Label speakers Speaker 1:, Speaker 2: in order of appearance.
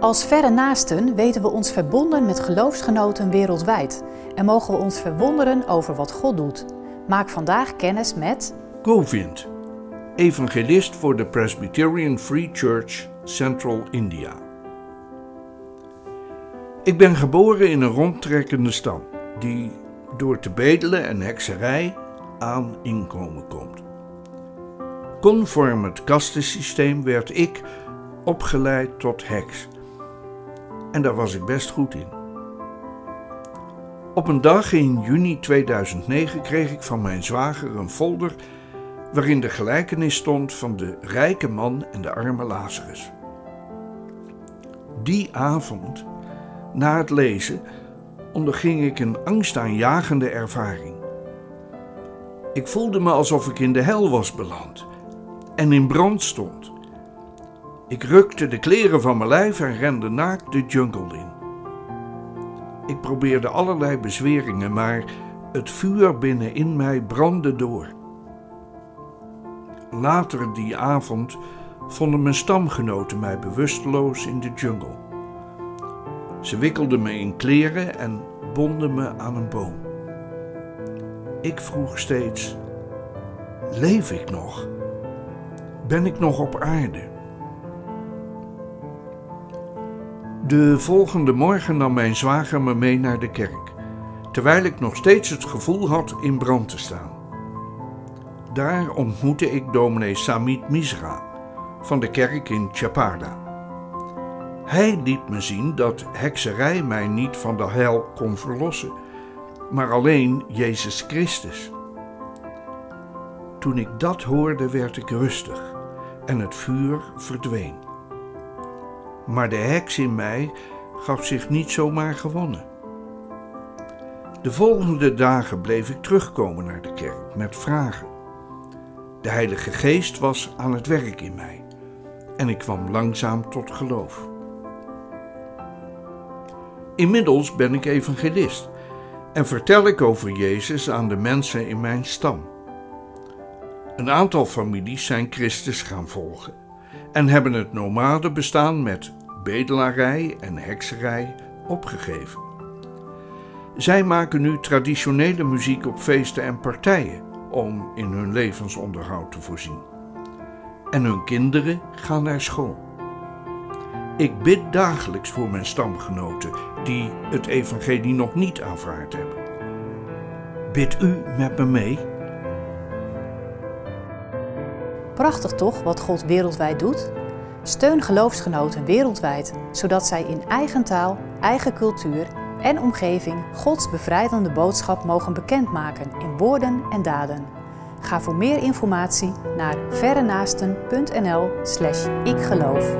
Speaker 1: Als verre naasten weten we ons verbonden met geloofsgenoten wereldwijd en mogen we ons verwonderen over wat God doet. Maak vandaag kennis met
Speaker 2: Govind, evangelist voor de Presbyterian Free Church Central India. Ik ben geboren in een rondtrekkende stam die door te bedelen en hekserij aan inkomen komt. Conform het kastensysteem werd ik opgeleid tot heks. En daar was ik best goed in. Op een dag in juni 2009 kreeg ik van mijn zwager een folder waarin de gelijkenis stond van de rijke man en de arme Lazarus. Die avond, na het lezen, onderging ik een angstaanjagende ervaring. Ik voelde me alsof ik in de hel was beland en in brand stond. Ik rukte de kleren van mijn lijf en rende naakt de jungle in. Ik probeerde allerlei bezweringen, maar het vuur binnenin mij brandde door. Later die avond vonden mijn stamgenoten mij bewusteloos in de jungle. Ze wikkelden me in kleren en bonden me aan een boom. Ik vroeg steeds: Leef ik nog? Ben ik nog op aarde? De volgende morgen nam mijn zwager me mee naar de kerk, terwijl ik nog steeds het gevoel had in brand te staan. Daar ontmoette ik dominee Samit Misra van de kerk in Chapada. Hij liet me zien dat hekserij mij niet van de hel kon verlossen, maar alleen Jezus Christus. Toen ik dat hoorde, werd ik rustig en het vuur verdween. Maar de heks in mij gaf zich niet zomaar gewonnen. De volgende dagen bleef ik terugkomen naar de kerk met vragen. De Heilige Geest was aan het werk in mij en ik kwam langzaam tot geloof. Inmiddels ben ik evangelist en vertel ik over Jezus aan de mensen in mijn stam. Een aantal families zijn Christus gaan volgen en hebben het nomade bestaan met bedelarij en hekserij opgegeven. Zij maken nu traditionele muziek op feesten en partijen om in hun levensonderhoud te voorzien. En hun kinderen gaan naar school. Ik bid dagelijks voor mijn stamgenoten die het evangelie nog niet aanvaard hebben. Bid u met me mee?
Speaker 1: Prachtig toch wat God wereldwijd doet? Steun geloofsgenoten wereldwijd, zodat zij in eigen taal, eigen cultuur en omgeving Gods bevrijdende boodschap mogen bekendmaken in woorden en daden. Ga voor meer informatie naar verrenaasten.nl/slash ikgeloof.